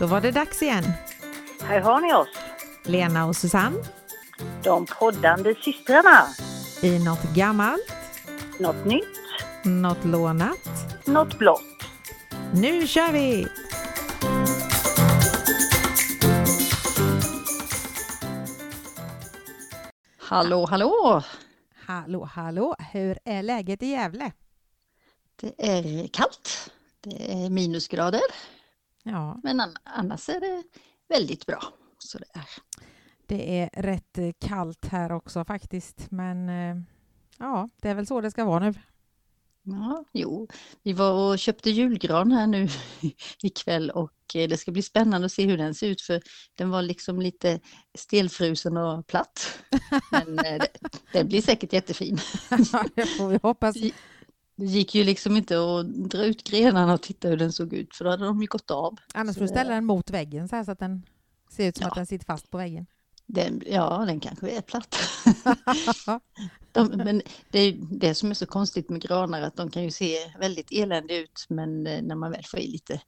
Då var det dags igen. Här har ni oss, Lena och Susanne de poddande systrarna. i något gammalt, Något nytt, något lånat. något blått. Nu kör vi! Hallå, hallå! Hallå, hallå! Hur är läget i Gävle? Det är kallt. Det är minusgrader, Ja, men an- annars är det väldigt bra. Så det är. det är rätt eh, kallt här också faktiskt, men eh, ja, det är väl så det ska vara nu. Ja, jo, vi var och köpte julgran här nu ikväll och eh, det ska bli spännande att se hur den ser ut för den var liksom lite stelfrusen och platt. Men den blir säkert jättefin. det får vi hoppas. Det gick ju liksom inte att dra ut grenarna och titta hur den såg ut för då hade de ju gått av. Annars får du ställa den mot väggen så här så att den ser ut som Ja. att den sitter fast på väggen. Den, ja, den kanske är platt. De, men det är det som är så konstigt med granar att de kan ju se väldigt eländiga ut men eh, när man väl får i lite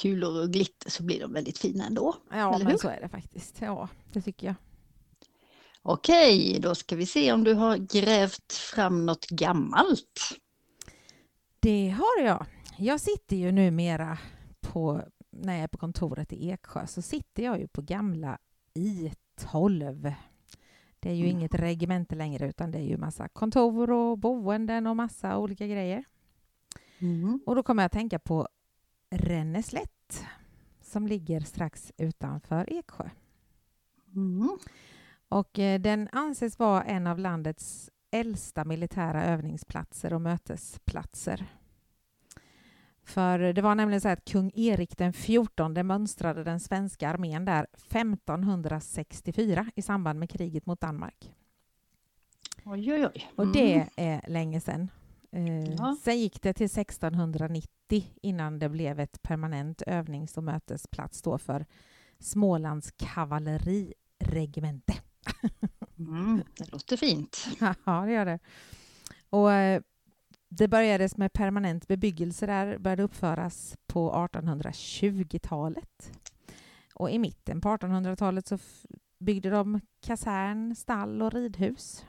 kulor och glitter så blir de väldigt fina ändå. Ja, men hur? så är det faktiskt. Ja, det tycker jag. Okej, då ska vi se om du har grävt fram något gammalt. Det har jag. Jag sitter ju numera på, när jag är på kontoret i Eksjö, så sitter jag ju på gamla I12. Det är ju Mm. inget regemente längre, utan det är ju massa kontor och boenden och massa olika grejer. Mm. Och då kommer jag att tänka på Ränneslätt som ligger strax utanför Eksjö. Mm. Och eh, den anses vara en av landets äldsta militära övningsplatser och mötesplatser. För det var nämligen så att kung Erik den XIV mönstrade den svenska armén där 1564 i samband med kriget mot Danmark. Oj, oj, oj. Och Mm. det är länge sedan. Eh, Ja. Sen gick det till 1690 innan det blev ett permanent övnings och mötesplats då för Smålands kavalleriregemente. Mm. Det låter fint. Ja, det gör det. Och eh, det börjades med permanent bebyggelse där, började uppföras på 1820-talet. Och i mitten på 1800-talet så byggde de kasern, stall och ridhus.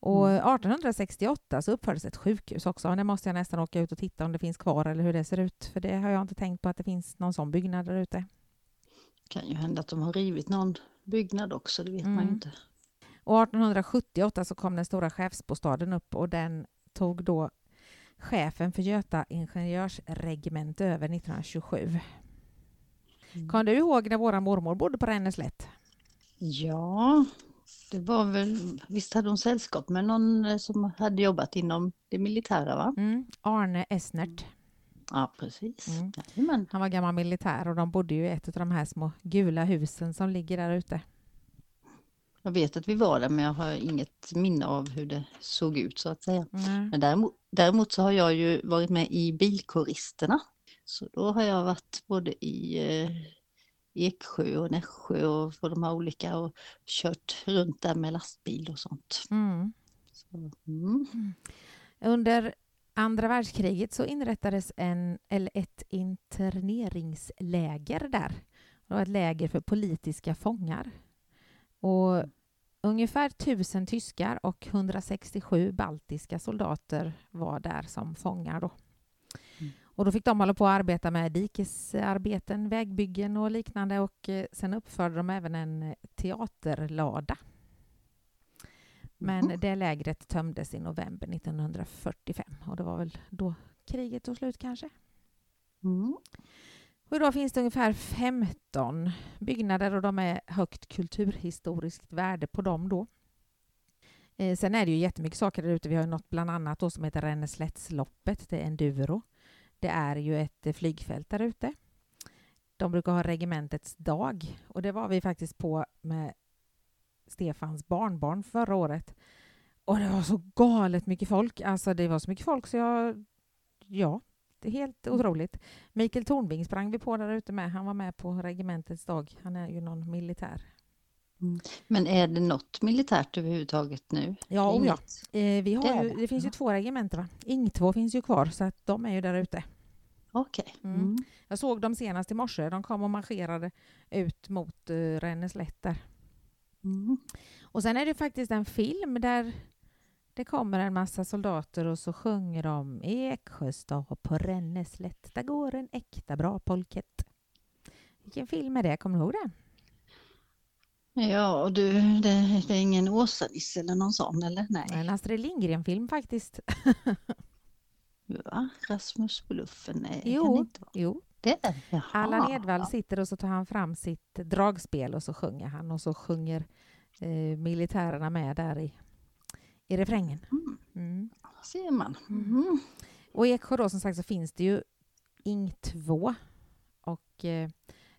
Och Mm. 1868 så uppfördes ett sjukhus också. Och det måste jag nästan åka ut och titta om det finns kvar eller hur det ser ut. För det har jag inte tänkt på att det finns någon sån byggnad där ute. kan ju hända att de har rivit någon byggnad också, det vet man ju Mm. inte. Och 1878 så kom den stora chefsbostaden upp och den tog då chefen för Göta ingenjörsregemente över 1927. Mm. Kommer du ihåg när våra mormor bodde på Ränneslätt? Ja, det var väl, visst hade hon sällskap med någon eh, som hade jobbat inom det militära va? Mm, Arne Esnert. Ja, precis. Mm. Han var gammal militär och de bodde ju i ett av de här små gula husen som ligger där ute. Jag vet att vi var där men jag har inget minne av hur det såg ut så att säga. Mm. Men däremot, däremot så har jag ju varit med i bilkåristerna. Så då har jag varit både i eh, Eksjö och Nässjö och på de här olika och kört runt där med lastbil och sånt. Mm. Så, mm. Under andra världskriget så inrättades en, eller ett interneringsläger där. Det var ett läger för politiska fångar. Och ungefär tusen tyskar och 167 baltiska soldater var där som fångar. Då. Mm. Och då fick de hålla på att arbeta med dikesarbeten, vägbyggen och liknande och eh, sen uppförde de även en eh, teaterlada. Men Mhm. det lägret tömdes i november 1945 och det var väl då kriget tog slut kanske. Mm. Och idag finns det ungefär 15 byggnader och de är högt kulturhistoriskt värde på dem då. Eh, sen är det ju jättemycket saker där ute. Vi har något bland annat då som heter Ränneslättsloppet. Det är enduro. Det är ju ett eh, flygfält där ute. De brukar ha regementets dag och det var vi faktiskt på med Stefans barnbarn förra året. Och det var så galet mycket folk. Alltså det var så mycket folk så jag... Ja, det är helt otroligt. Mikael Tornving sprang vi på där ute med. Han var med på regementets dag. Han är ju någon militär. Men är det något militärt överhuvudtaget nu? Ja, oh ja. Eh, vi har Det ju, det. finns ju Ja. två regementen va? Ing 2 finns ju kvar så att de är ju där ute. Okej. Mm. Mm. Jag såg dem senast i morse. De kom och marscherade ut mot uh, Ränneslätt där. Mm. Och sen är det faktiskt en film där det kommer en massa soldater och så sjunger de Eksjöstad på Ränneslätt, där går en äkta bra polkett. Vilken film är det? Kommer du ihåg det? Ja, du, det, det är ingen Åsa-Nisse eller någon sån, eller? Nej. En Astrid Lindgren-film faktiskt. Va? Rasmus på luffen? Nej, kan Jo. det inte vara. Jo. Det Jaha. Allan Edwall sitter och så tar han fram sitt dragspel och så sjunger han och så sjunger eh, militärerna med där i, i refrängen. Mm, Mm. ser man. Mhm. Och i Eksjö då som sagt så finns det ju Ing 2 och eh,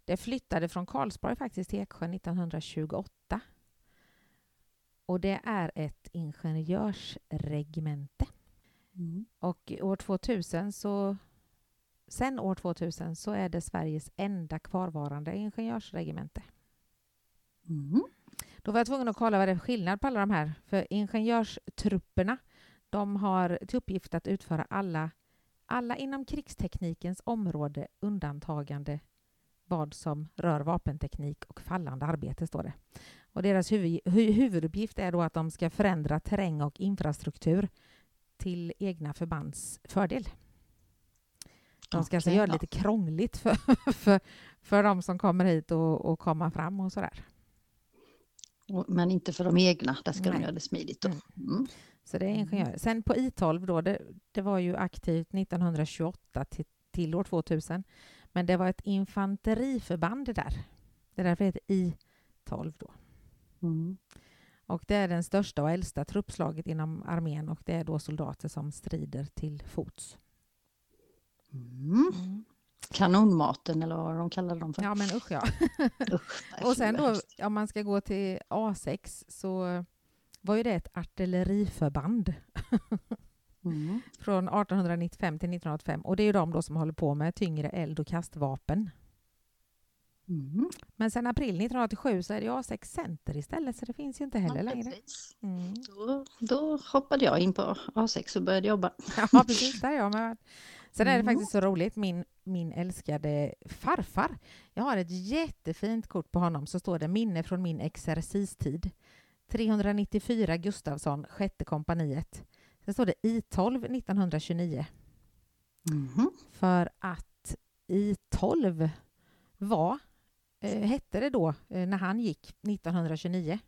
det flyttade från Karlsborg faktiskt till Eksjö 1928. Och det är ett ingenjörsregemente. Mm. Och år 2000 så sen år 2000 så är det Sveriges enda kvarvarande ingenjörsregemente. Mm. Då var jag tvungen att kolla vad det är för skillnad på alla de här. För ingenjörstrupperna de har till uppgift att utföra alla, alla inom krigsteknikens område undantagande vad som rör vapenteknik och fallande arbete, står det. Och deras huvud, hu, huvuduppgift är då att de ska förändra terräng och infrastruktur till egna förbands fördel. De ska alltså Okej, göra det ja. lite krångligt för, för, för de som kommer hit och, och komma fram och sådär. Men inte för de egna, där ska Nej. de göra det smidigt. Då. Mm. Mm. Så det är Mm. ingenjörer. Sen på I12 då, det, det var ju aktivt 1928 till, till år 2000. Men det var ett infanteriförband där. Det är därför det heter I12 då. Mm. Och det är den största och äldsta truppslaget inom armén och det är då soldater som strider till fots. Mm. Kanonmaten eller vad de kallar dem för. Ja men usch ja. Usch, Och sen då, om man ska gå till A6 så var ju det ett artilleriförband Mm. från 1895 till 1985 och det är ju de då som håller på med tyngre eld och kastvapen. Mm. Men sen april 1987 så är det A6 Center istället så det finns ju inte heller Ja, längre. Mm. Då, då hoppade jag in på A6 och började jobba. Ja precis, där är jag med. Sen är det Mm. faktiskt så roligt, min, min älskade farfar. Jag har ett jättefint kort på honom så står det minne från min exercistid. 394 Gustavsson, sjätte kompaniet. Sen står det I12 1929 Mhm. för att I12 var, eh, hette det då eh, när han gick 1929.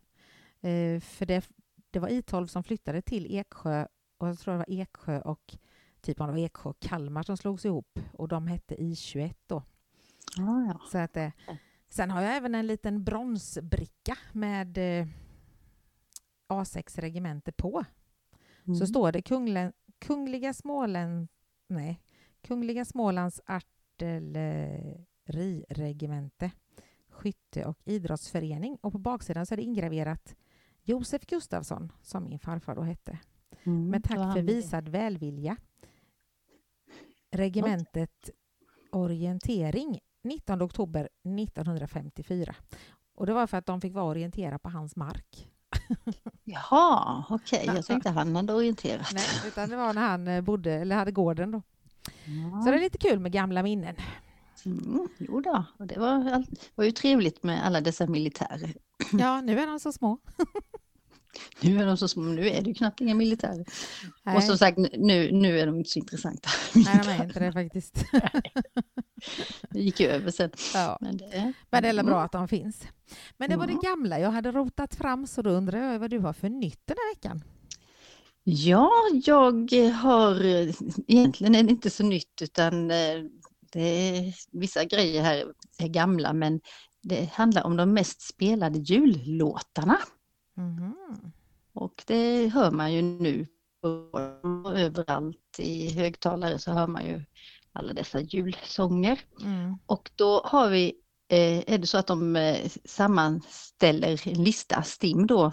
Eh, för det, det var I12 som flyttade till Eksjö och jag tror det var Eksjö och typ om det var Eksjö och Kalmar som slogs ihop och de hette I21 då. Ja, ja. Så att, eh, sen har jag även en liten bronsbricka med eh, A6 regemente på. så Mm. står det Kungle, Kungliga Småland, nej, Kungliga Smålands artilleriregemente, skytte och idrottsförening och på baksidan så är det ingraverat Josef Gustafsson, som min farfar då hette. Mm, Med tack för visad välvilja. Regementet Orientering 19 oktober 1954. Och det var för att de fick vara orientera på hans mark. Jaha, okej. Jag tänkte han hade orienterat. Nej, utan det var när han eh, bodde, eller hade gården då. Ja. Så det är lite kul med gamla minnen. Mm, jo då, och det var, var ju trevligt med alla dessa militärer. Ja, nu är de så små. Nu är de så små, nu är det ju knappt inga militärer. Nej, Och som sagt, nu, nu är de inte så intressanta. nej de är inte det faktiskt. Det gick ju över sen. Ja, Men det, men det är bra att de finns. Men det var Mm. det gamla jag hade rotat fram så då undrar jag vad du har för nytt den här veckan. Ja, jag har egentligen är det inte så nytt utan eh, det är, vissa grejer här är gamla men det handlar om de mest spelade jullåtarna. Mhm. Och det hör man ju nu överallt i högtalare så hör man ju alla dessa julsånger. Mm. Och då har vi, eh, är det så att de eh, sammanställer en lista, STIM då,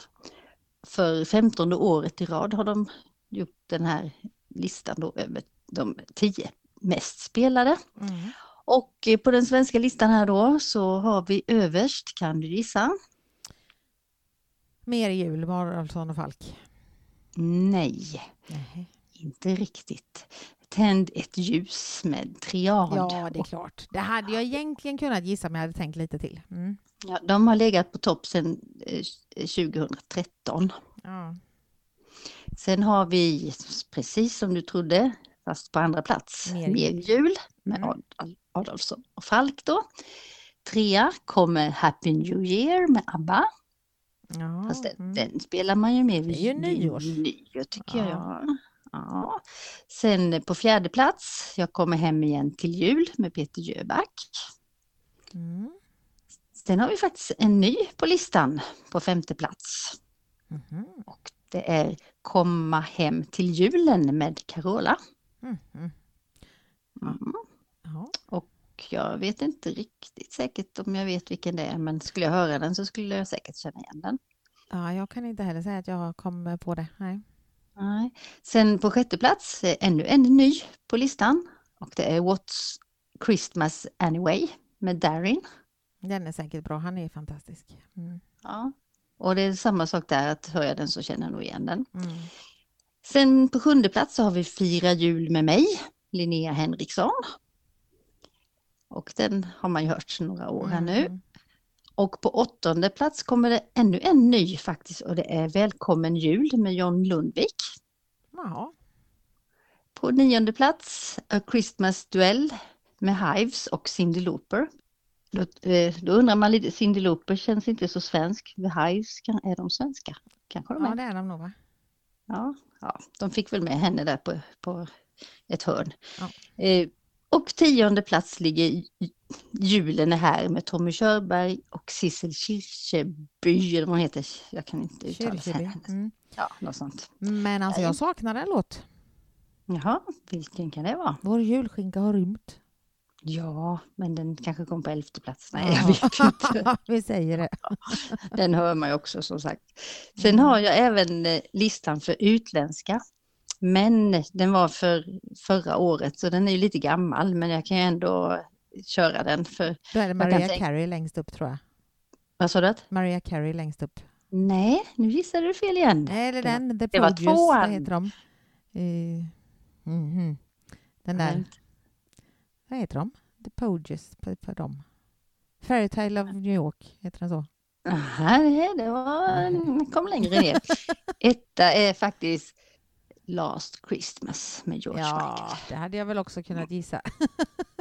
för 15 året i rad har de gjort den här listan då över de 10 mest spelade. Mm. Och eh, på den svenska listan här då så har vi överst, kan du gissa? Mer jul, Haraldsson och Falk. Nej, Nej. inte riktigt. Tänd ett ljus med triad. Ja, det är klart. Det hade jag egentligen kunnat gissa om jag hade tänkt lite till. Mm. Ja, de har legat på topp sedan eh, 2013. Ja. Sen har vi, precis som du trodde, fast på andra plats, Mer Mer, jul. med Mm. Ad- Adolfsson och Falk då. Trea kommer Happy New Year med ABBA. Ja, Fast den, mm. den spelar man ju med Det är ju nyårs. nyår tycker Ja. jag. Ja. Sen på fjärde plats, Jag kommer hem igen till jul med Peter Jöback. Mm. Sen har vi faktiskt en ny på listan på femte plats. Mhm. Och det är Komma hem till julen med Carola. Mhm. Mm. Ja. Och jag vet inte riktigt säkert om jag vet vilken det är, men skulle jag höra den så skulle jag säkert känna igen den. ja, jag kan inte heller säga att jag kom på det. Nej. Nej. Sen på sjätte plats är ännu en ny på listan och det är What's Christmas Anyway med Darin. Den är säkert bra. Han är fantastisk. Mm. Ja. Och det är samma sak där, att hör jag den så känner jag nog igen den. Mm. Sen på sjunde plats så har vi Fira jul med mig, Linnea Henriksson. Och den har man ju hört några år här nu. Mm. Och på åttonde plats kommer det ännu en ny faktiskt och det är Välkommen jul med John Lundvik. Jaha. På nionde plats A Christmas Duell med Hives och Cyndi Lauper. Då, eh, då undrar man lite, Cyndi Lauper känns inte så svensk. Hives, kan, är de svenska? Kanske de är. Ja, det är de nog va? Ja, ja, de fick väl med henne där på, på ett hörn. Ja. Eh, och tionde plats ligger Julen är här med Tommy Körberg och Sissel Kircheby, eller vad hon heter. Jag kan inte uttala henne. Mm. Ja, något sånt. Men alltså jag saknar en låt. Jaha, vilken kan det vara? Vår julskinka har rymt. Ja, men den kanske kom på elfte plats. Nej, Ja. jag vet inte. Vi säger det. Den hör man ju också som sagt. Sen Mm. har jag även eh, listan för utländska. Men den var för förra året så den är ju lite gammal men jag kan ju ändå köra den för, Då är det Maria tänka- Carey längst upp tror jag. vad sa du? Maria Carey längst upp. Nej, nu gissade du fel igen. Eller Det var- den, The det var Produce, vad tvåan. heter de? Eh, mhm. Den där, Nej. vad heter de? The Poges på dem. Fairytale of New York, heter den så? Nej, det var, kom längre ner. Etta är faktiskt Last Christmas med George Ja, Michael. det hade jag väl också kunnat gissa.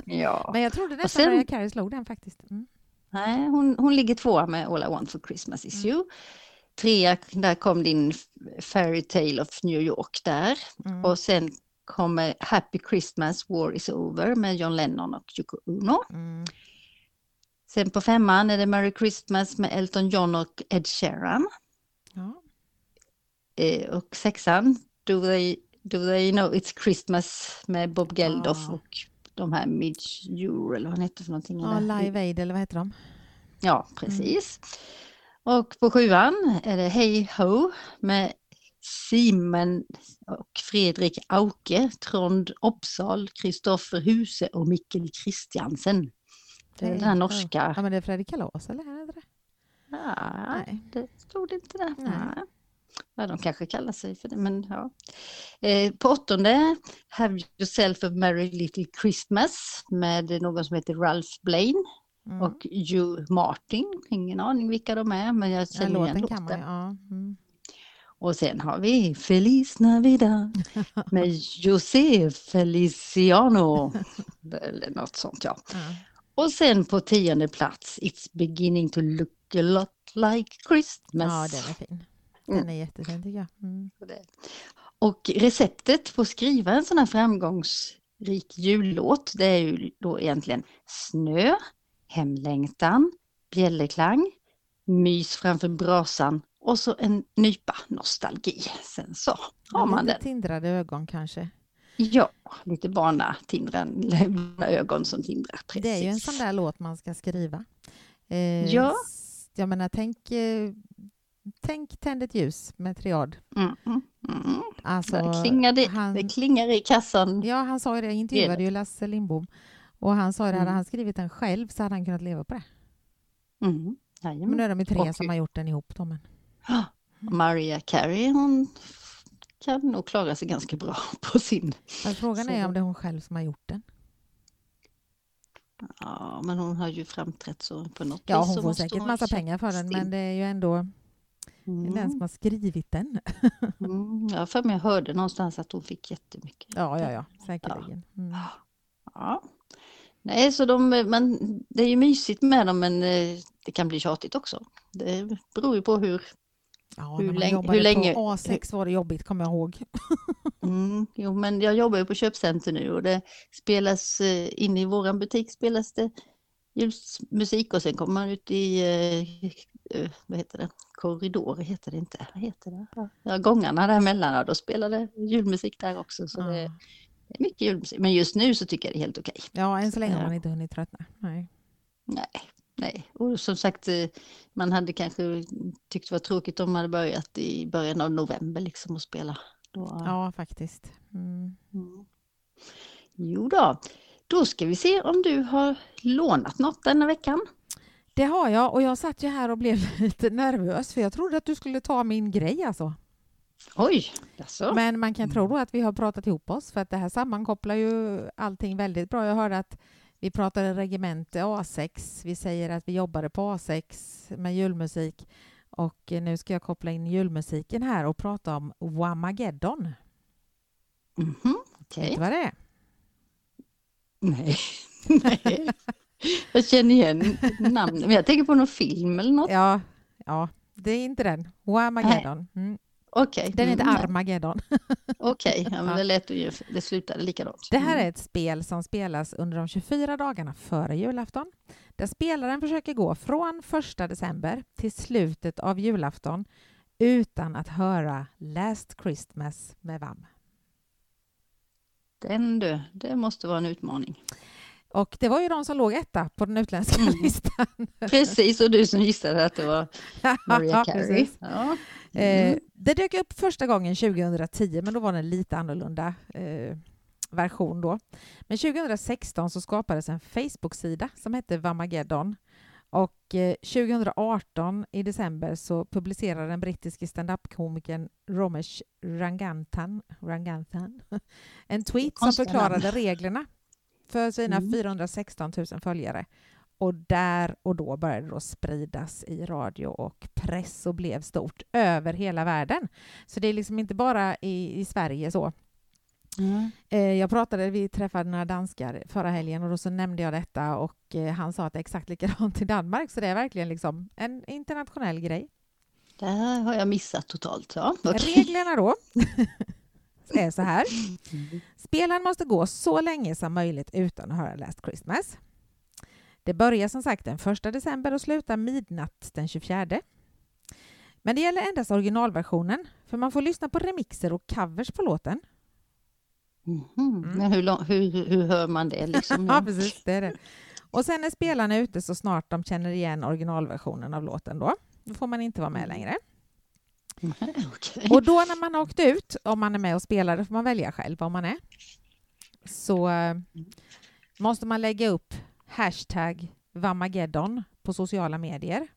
Ja. Men jag trodde nästan sen- Maria Carey slog den faktiskt. Mm. Nej, hon, hon ligger tvåa med All I want for Christmas is you. Trea, där kom din Fairy Tale of New York där. Mm. Och sen kommer Happy Christmas, War is over med John Lennon och Yoko Ono. Mm. Sen på femman är det Merry Christmas med Elton John och Ed Sheeran. Ja. Eh, och sexan, Do they, Do they know it's Christmas med Bob Geldof Ah. och de här Midge Ure eller vad han heter för någonting. ja, eller? Live Aid eller vad heter de? Ja, precis. Och på sjuan är det Hej Ho med Simon och Fredrik Auke, Trond Uppsal, Kristoffer Huse och Mikkel Kristiansen. Det är den här norska. Ja, men det är Fredrik Kalas eller? Är det? Ja, Nej. det stod inte där. Nej. Ja, de kanske kallar sig för det, men ja. Eh, på åttonde, Have yourself a merry little Christmas med någon som heter Ralph Blaine. Mm. och Hugh Martin. Ingen aning vilka de är, men jag ja, känner igen låten kan man. Ja. Mm. Och sen har vi Feliz Navidad med José Feliciano. Eller något sånt ja. Ja. Och sen på tionde plats It's beginning to look a lot like Christmas. ja, den är fin. Den Mm. är jättefin tycker jag. Mm. Och receptet på att skriva en sån här framgångsrik jullåt det är ju då egentligen snö, hemlängtan, bjällerklang, mys framför brasan och så en nypa nostalgi. Sen så har man Lite den. tindrade ögon kanske. Ja, lite barnatindrande ögon som tindrar. Precis. Det är ju en sån där låt man ska skriva. Eh, Ja. Jag menar, tänk, eh, tänk Tänd ett ljus med triad. Mm, mm, mm. Alltså, Det, klingar det, han- det klingar i kassan. Ja, han sa ju det. Jag intervjuade ju Lasse Lindbom. Och han sa ju det, hade Mm. han skrivit den själv så hade han kunnat leva på det. Mm. Men nu jajamän. är de ju tre Och- som har gjort den ihop. Då, men. Maria Carey, hon kan nog klara sig ganska bra på sin. Men frågan är Så- om det är hon själv som har gjort den. Ja, men hon har ju framträtt så på något Ja, vis hon så får säkert hon massa pengar för den, till. men det är ju ändå den Mm. som har skrivit den. Mm, jag för mig jag hörde någonstans att hon fick jättemycket. Ja, ja, ja, säkerligen. Mm. Ja. Nej, så de, men det är ju mysigt med dem, men eh, det kan bli tjatigt också. Det beror ju på hur... Ja, Hur när man länge- jobbade hur länge- på A6 var det jobbigt, kommer jag ihåg. Mm, jo, men jag jobbar ju på köpcenter nu och det spelas eh, inne i våran butik spelas det julmusik och sen kommer man ut i, eh, vad heter det, korridorer heter det inte, vad heter det? Ja, gångarna däremellan, ja, då spelar det julmusik där också. Så det, Ja. det är mycket julmusik. Men just nu så tycker jag det är helt okej. Ja, än så länge har man inte hunnit tröttna. Nej. Nej, nej. Och som sagt, eh, man hade kanske tyckt det var tråkigt om man hade börjat i början av november liksom att spela. Då, Ja, faktiskt. Mm. Mm. Jo då, då ska vi se om du har lånat något denna veckan. Det har jag och jag satt ju här och blev lite nervös för jag trodde att du skulle ta min grej alltså. Oj, alltså. Men man kan tro då att vi har pratat ihop oss för att det här sammankopplar ju allting väldigt bra. Jag hörde att vi pratade regemente A6. Vi säger att vi jobbade på A6 med julmusik och nu ska jag koppla in julmusiken här och prata om Wamageddon. Mhm, Vet Okej. du vad det är? Nej. Nej. Jag känner igen namnet, men jag tänker på någon film eller något. Ja, ja, det är inte den. Wamageddon. Mm. Okej. Den heter mm, Armageddon. Okej, ja, men Ja. det lät ju, det slutade likadant. Det här Mm. är ett spel som spelas under de 24 dagarna före julafton. Där spelaren försöker gå från 1 december till slutet av julafton utan att höra Last Christmas med VAM. Den du, det måste vara en utmaning. Och det var ju de som låg etta på den utländska Mm. listan. Precis, och du som gissade att det var Maria Carey. Ja. Eh, Mm. det dök upp första gången 2010, men då var det en lite annorlunda eh, version då. Men 2016 så skapades en Facebook-sida som hette Vamageddon. Och eh, 2018 i december så publicerade den brittiske standup-komikern Romesh Ranganathan, Ranganathan en tweet som förklarade reglerna för sina Mm. 416 000 följare. Och där och då började det då spridas i radio och press och blev stort över hela världen. Så det är liksom inte bara i, i Sverige så. Mm. Eh, jag pratade, vi träffade några danskar förra helgen och då så nämnde jag detta och eh, han sa att det är exakt likadant i Danmark så det är verkligen liksom en internationell grej. Det här har jag missat totalt. Ja. okej. Reglerna då är så här. Mm. Spelaren måste gå så länge som möjligt utan att höra Last Christmas. Det börjar som sagt den 1 december och slutar midnatt den 24. Men det gäller endast originalversionen, för man får lyssna på remixer och covers på låten. Mhm. Men hur, lång, hur, hur hör man det? Liksom? Ja, precis. Det är det. Och sen är spelarna ute så snart de känner igen originalversionen av låten. Då, då får man inte vara med längre. Okej. Och då när man har åkt ut, om man är med och spelar, det får man välja själv vad man är, så eh, måste man lägga upp hashtag Vamageddon på sociala medier.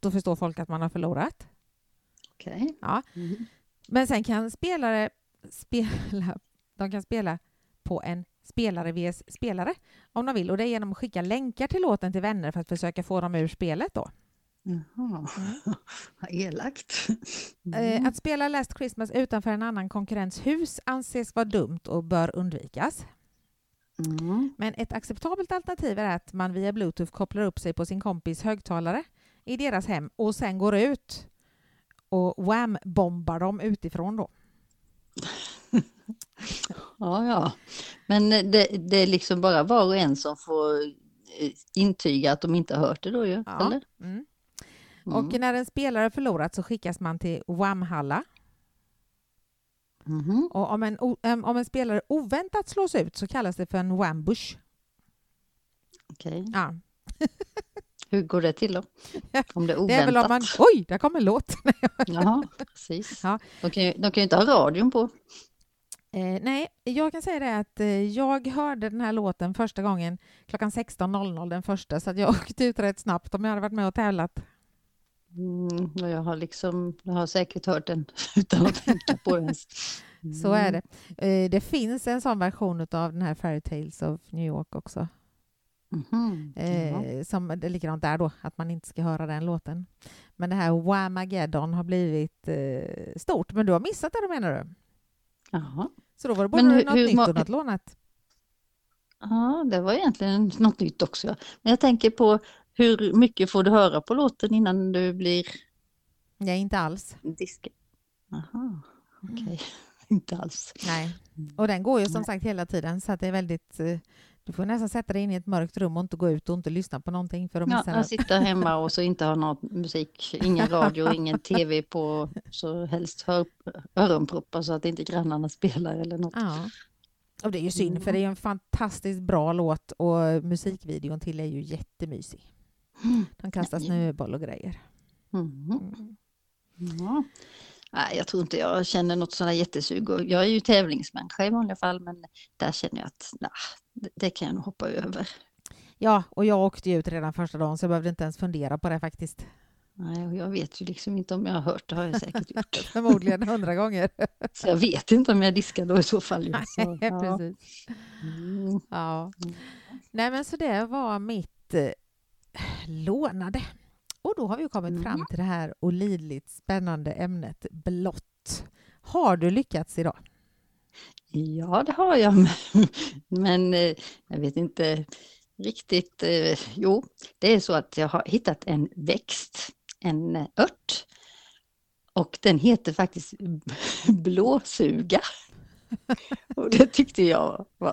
Då förstår folk att man har förlorat. Okej. Ja. Mm. Men sen kan spelare spela, de kan spela på en spelare vs spelare om de vill och det är genom att skicka länkar till låten till vänner för att försöka få dem ur spelet då. Jaha, vad elakt. Eh, Mm. Att spela Last Christmas utanför en annan konkurrents hus anses vara dumt och bör undvikas. Mm. Men ett acceptabelt alternativ är att man via Bluetooth kopplar upp sig på sin kompis högtalare i deras hem och sen går ut och wham-bombar dem utifrån då. Ja, ja. Men det, det är liksom bara var och en som får eh, intyga att de inte har hört det då ju, Ja. eller? Mm. Mm. Och när en spelare förlorat så skickas man till Wham-halla. Mhm. Och om en, om en spelare oväntat slås ut så kallas det för en wambush. Okej. Ja. Hur går det till då? Om det är Det oväntat? är väl om man... Oj, där kommer en låt! Jaha, precis. Ja. De, kan ju, de kan ju inte ha radion på. Eh, nej, jag kan säga det att eh, jag hörde den här låten första gången klockan 16.00 den första, så jag åkte ut rätt snabbt om jag hade varit med och tävlat. Mm, jag har liksom, jag har säkert hört den utan att tänka på den. Så är det. Eh, Det finns en sån version av den här Fairy Tales of New York också. Ja. Eh, som, det är likadant där då, att man inte ska höra den låten. Men det här Whamageddon har blivit eh, stort. Men du har missat det då menar du? Jaha. Så då var det både hur- något hur nytt och något lånat? Ja, det var egentligen något nytt också. Men jag tänker på hur mycket får du höra på låten innan du blir Nej, inte alls. diskad? Jaha, okej. Inte alls. Nej. Och den går ju som Nej. sagt hela tiden så att det är väldigt... eh, Du får nästan sätta dig in i ett mörkt rum och inte gå ut och inte lyssna på någonting för att Ja, missa jag något. sitter hemma och så inte har någon musik, ingen radio, ingen tv på, så helst hör, öronproppar så att inte grannarna spelar eller något. Ja. Och det är ju synd, Mm. för det är en fantastiskt bra låt och musikvideon till är ju jättemysig. De kastar snöboll och grejer. Mhm. Mm. Ja. Nej, jag tror inte jag känner något sådär jättesug. Jag är ju tävlingsmänniska i vanliga fall, men där känner jag att nah, det, kan jag nog hoppa över. Ja, och jag åkte ju ut redan första dagen så jag behövde inte ens fundera på det faktiskt. Nej, och jag vet ju liksom inte om jag har hört, det har jag säkert gjort. Förmodligen hundra gånger. Så jag vet inte om jag diskar då i så fall. Nej, ja. precis. Mm. Ja. Mm. Nej, men så det var mitt eh, lånade. Och då har vi kommit Mm. fram till det här olidligt spännande ämnet blått. Har du lyckats idag? Ja, det har jag. Men eh, jag vet inte riktigt. eh, Jo, det är så att jag har hittat en växt, en ört. Och den heter faktiskt blåsuga. Och det tyckte jag var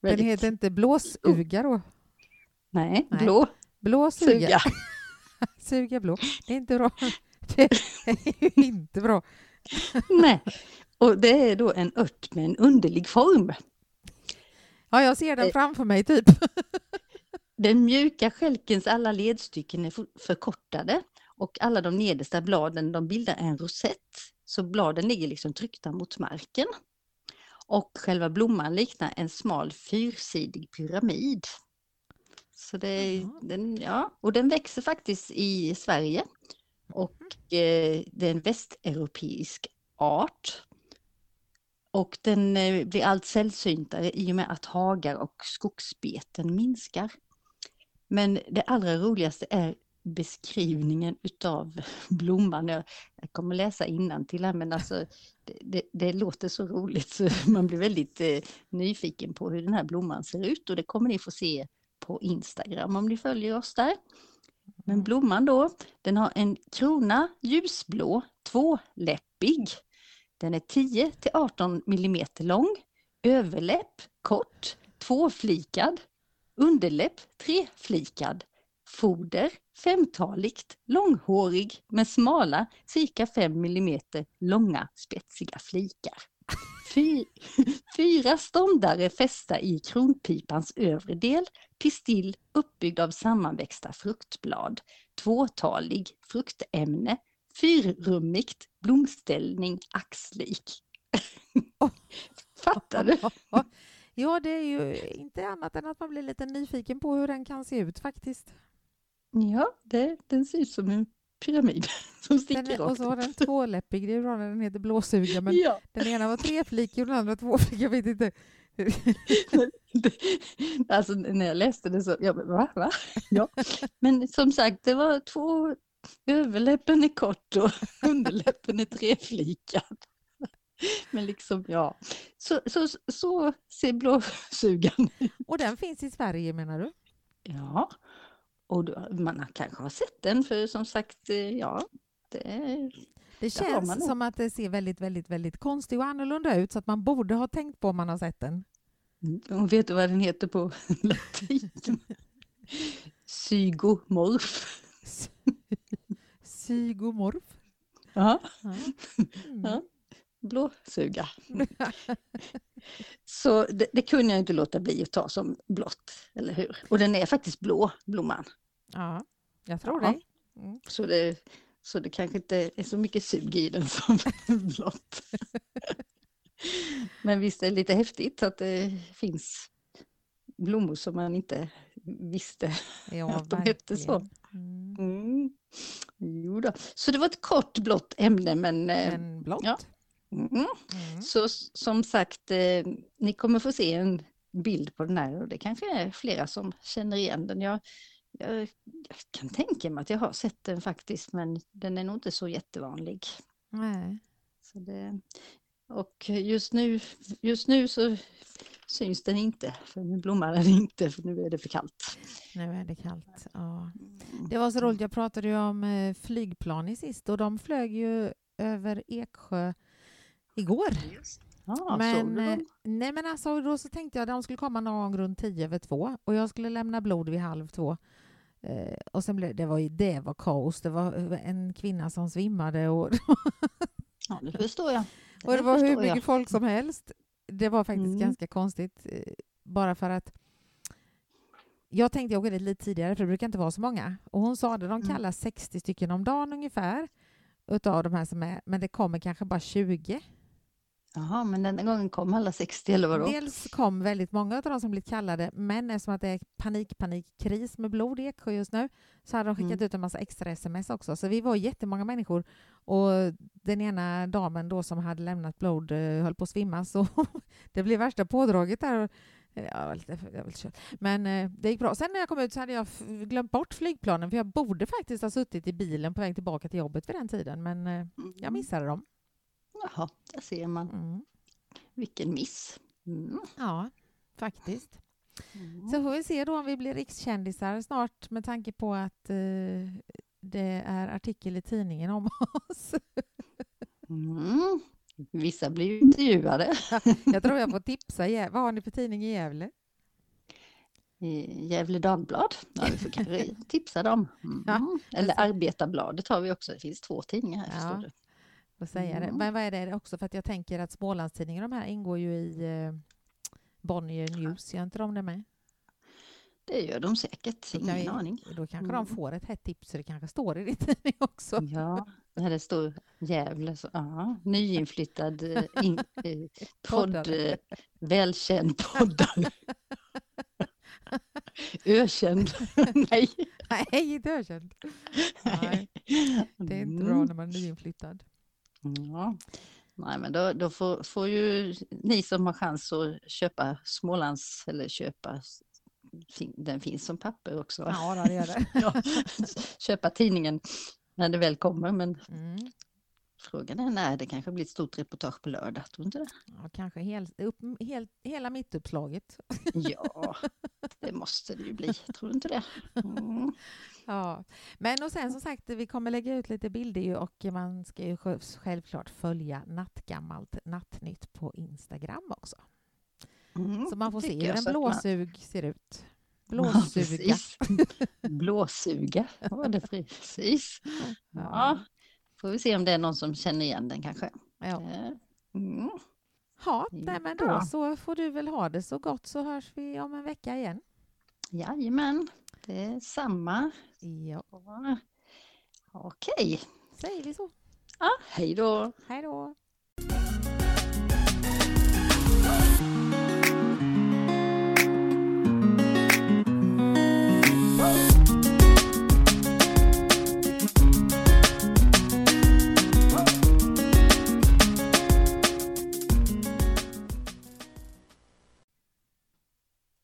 Den väldigt... heter inte blåsuga då? Nej, Nej. blåsuga. Blåsuga. Suga blå. Det är inte bra. Det är inte bra. Nej. Och det är då en ört med en underlig form. Ja, jag ser den Eh. framför mig typ. Den mjuka stjälkens alla ledstycken är förkortade och alla de nedersta bladen de bildar en rosett. Så bladen ligger liksom tryckta mot marken. Och själva blomman liknar en smal fyrsidig pyramid. Så det Jaha. den, ja, och den växer faktiskt i Sverige. Och eh, det är en västeuropeisk art. Och den eh, blir allt sällsyntare i och med att hagar och skogsbeten minskar. Men det allra roligaste är beskrivningen utav blomman. Jag, jag kommer läsa till här men alltså det, det, det låter så roligt så man blir väldigt eh, nyfiken på hur den här blomman ser ut och det kommer ni få se på Instagram om ni följer oss där. Men blomman då, den har en krona ljusblå, tvåläppig. Den är 10 till 18 millimeter lång, överläpp kort, tvåflikad, underläpp treflikad, foder femtaligt, långhårig med smala cirka 5 millimeter långa spetsiga flikar. Fy, fyra ståndare fästa i kronpipans övre del, pistill uppbyggd av sammanväxta fruktblad, tvåtalig fruktämne, fyrrummigt, blomställning, axlik. Oh. Fattar du? Ja, det är ju inte annat än att man blir lite nyfiken på hur den kan se ut faktiskt. Ja, det, den ser ut som en pyramid som Den sticker är, och så har den tvåläppig, det är bra när den heter blåsuga, men Ja, den ena var treflikig och den andra tvåflikig, jag vet inte. alltså när jag läste det så, jag va? va? Ja. Men som sagt, det var två, överläppen är kort och underläppen är treflikad. Men liksom, ja. Så, så, så ser blåsugan ut. Och den finns i Sverige menar du? Ja, och då, man kanske har sett den för som sagt, eh, ja, det Det känns som att det ser väldigt, väldigt, väldigt konstigt och annorlunda ut så att man borde ha tänkt på om man har sett den. Och vet du vad den heter på latin? Zygomorf. Sygomorf. Ja, Ja. Mm. Ja. Blåsuga. Så det, det kunde jag inte låta bli att ta som blått, eller hur? Och den är faktiskt blå, blomman. ja, jag tror Ja. dig. Mm. Så det, så det kanske inte är så mycket sug i den som blått. Men visst är det lite häftigt att det finns blommor som man inte visste Ja, att de hette så. Mm. Mm. Jo då. Så det var ett kort blått ämne men, eh, Men blått. ja. Mm. Mm. Så som sagt, eh, ni kommer få se en bild på den här och det kanske är flera som känner igen den. Jag, jag, jag kan tänka mig att jag har sett den faktiskt men den är nog inte så jättevanlig. Nej. Så det, och just nu, just nu så syns den inte, för nu blommar den inte, för nu är det för kallt. Nu är det kallt. Ja. Det var så roligt, jag pratade ju om eh, flygplan i sist och de flög ju över Eksjö igår. Såg men, eh, nej men alltså, då så tänkte jag att de skulle komma någon gång runt tio över två och jag skulle lämna blod vid halv två. Eh, och sen blev det var, ju- det var kaos. Det var en kvinna som svimmade och, Ja, det förstår jag. och det var hur förstår jag. mycket folk som helst. Det var faktiskt Mm. ganska konstigt. eh, Bara för att jag tänkte jag åka dit lite tidigare för det brukar inte vara så många. Och hon sa det, de Mm. kallar 60 stycken om dagen ungefär utav de här som är, men det kommer kanske bara 20. Jaha, men den gången kom alla 60 eller vadå? Dels kom väldigt många av de som blivit kallade, men eftersom att det är panik, panik, kris med blod i Eksjö just nu så hade de skickat Mm. ut en massa extra sms också. Så vi var jättemånga människor och den ena damen då som hade lämnat blod eh, höll på att svimma så det blev värsta pådraget där. Ja, lite. Men eh, det gick bra. Sen när jag kom ut så hade jag glömt bort flygplanen för jag borde faktiskt ha suttit i bilen på väg tillbaka till jobbet vid den tiden men eh, jag Mm. missade dem. Jaha, där ser man. Mm. Vilken miss. Mm. Ja, faktiskt. Mm. Så får vi se då om vi blir rikskändisar snart med tanke på att eh, det är artikel i tidningen om oss. Mm. Vissa blir ju intervjuade. Jag tror jag får tipsa. Vad har ni för tidning i Gävle? I Gefle Dagblad. Ja, vi får kanske tipsa dem. Mm. Ja, Eller Arbetarbladet har vi också. Det finns två tidningar här Ja. Får säga det. Mm. Men vad är det också? För att jag tänker att Smålandstidningen de här ingår ju i eh, Bonnier News. Gör inte de det med? Det gör de säkert. Ingen vi- aning. Då kanske Mm. de får ett hett tips så det kanske står i din tidning också. Ja, när det står Gävle så ja, nyinflyttad eh, in, eh, podd, eh, välkänd poddare. Ökänd. Nej. Nej, inte ökänd. Nej, det är inte bra Mm. när man är nyinflyttad. Ja. Nej, men då, då får, får ju ni som har chans att köpa Smålands eller köpa, den finns som papper också. Ja, det gör det. Ja, köpa tidningen när det väl kommer. Men Mm. Frågan är när det kanske blir ett stort reportage på lördag. Tror du inte det? Ja, kanske hel, upp, hel, hela mittuppslaget. Ja, det måste det ju bli. Tror du inte det? Mm. Ja. Men och sen som sagt, vi kommer lägga ut lite bilder ju och man ska ju sj- självklart följa Nattgammalt Nattnytt på Instagram också. Mm, Så man får se hur en att man- blåsug ser ut. Ja, Blåsuga. precis. Blåsuga, var det precis. Ja, får vi se om det är någon som känner igen den kanske. Ja. Eh, Mm. Ja, nej, men då så får du väl ha det så gott så hörs vi om en vecka igen. Jajamän, det är samma. Ja. Okej, säger vi så. ja, hej då. Hej då!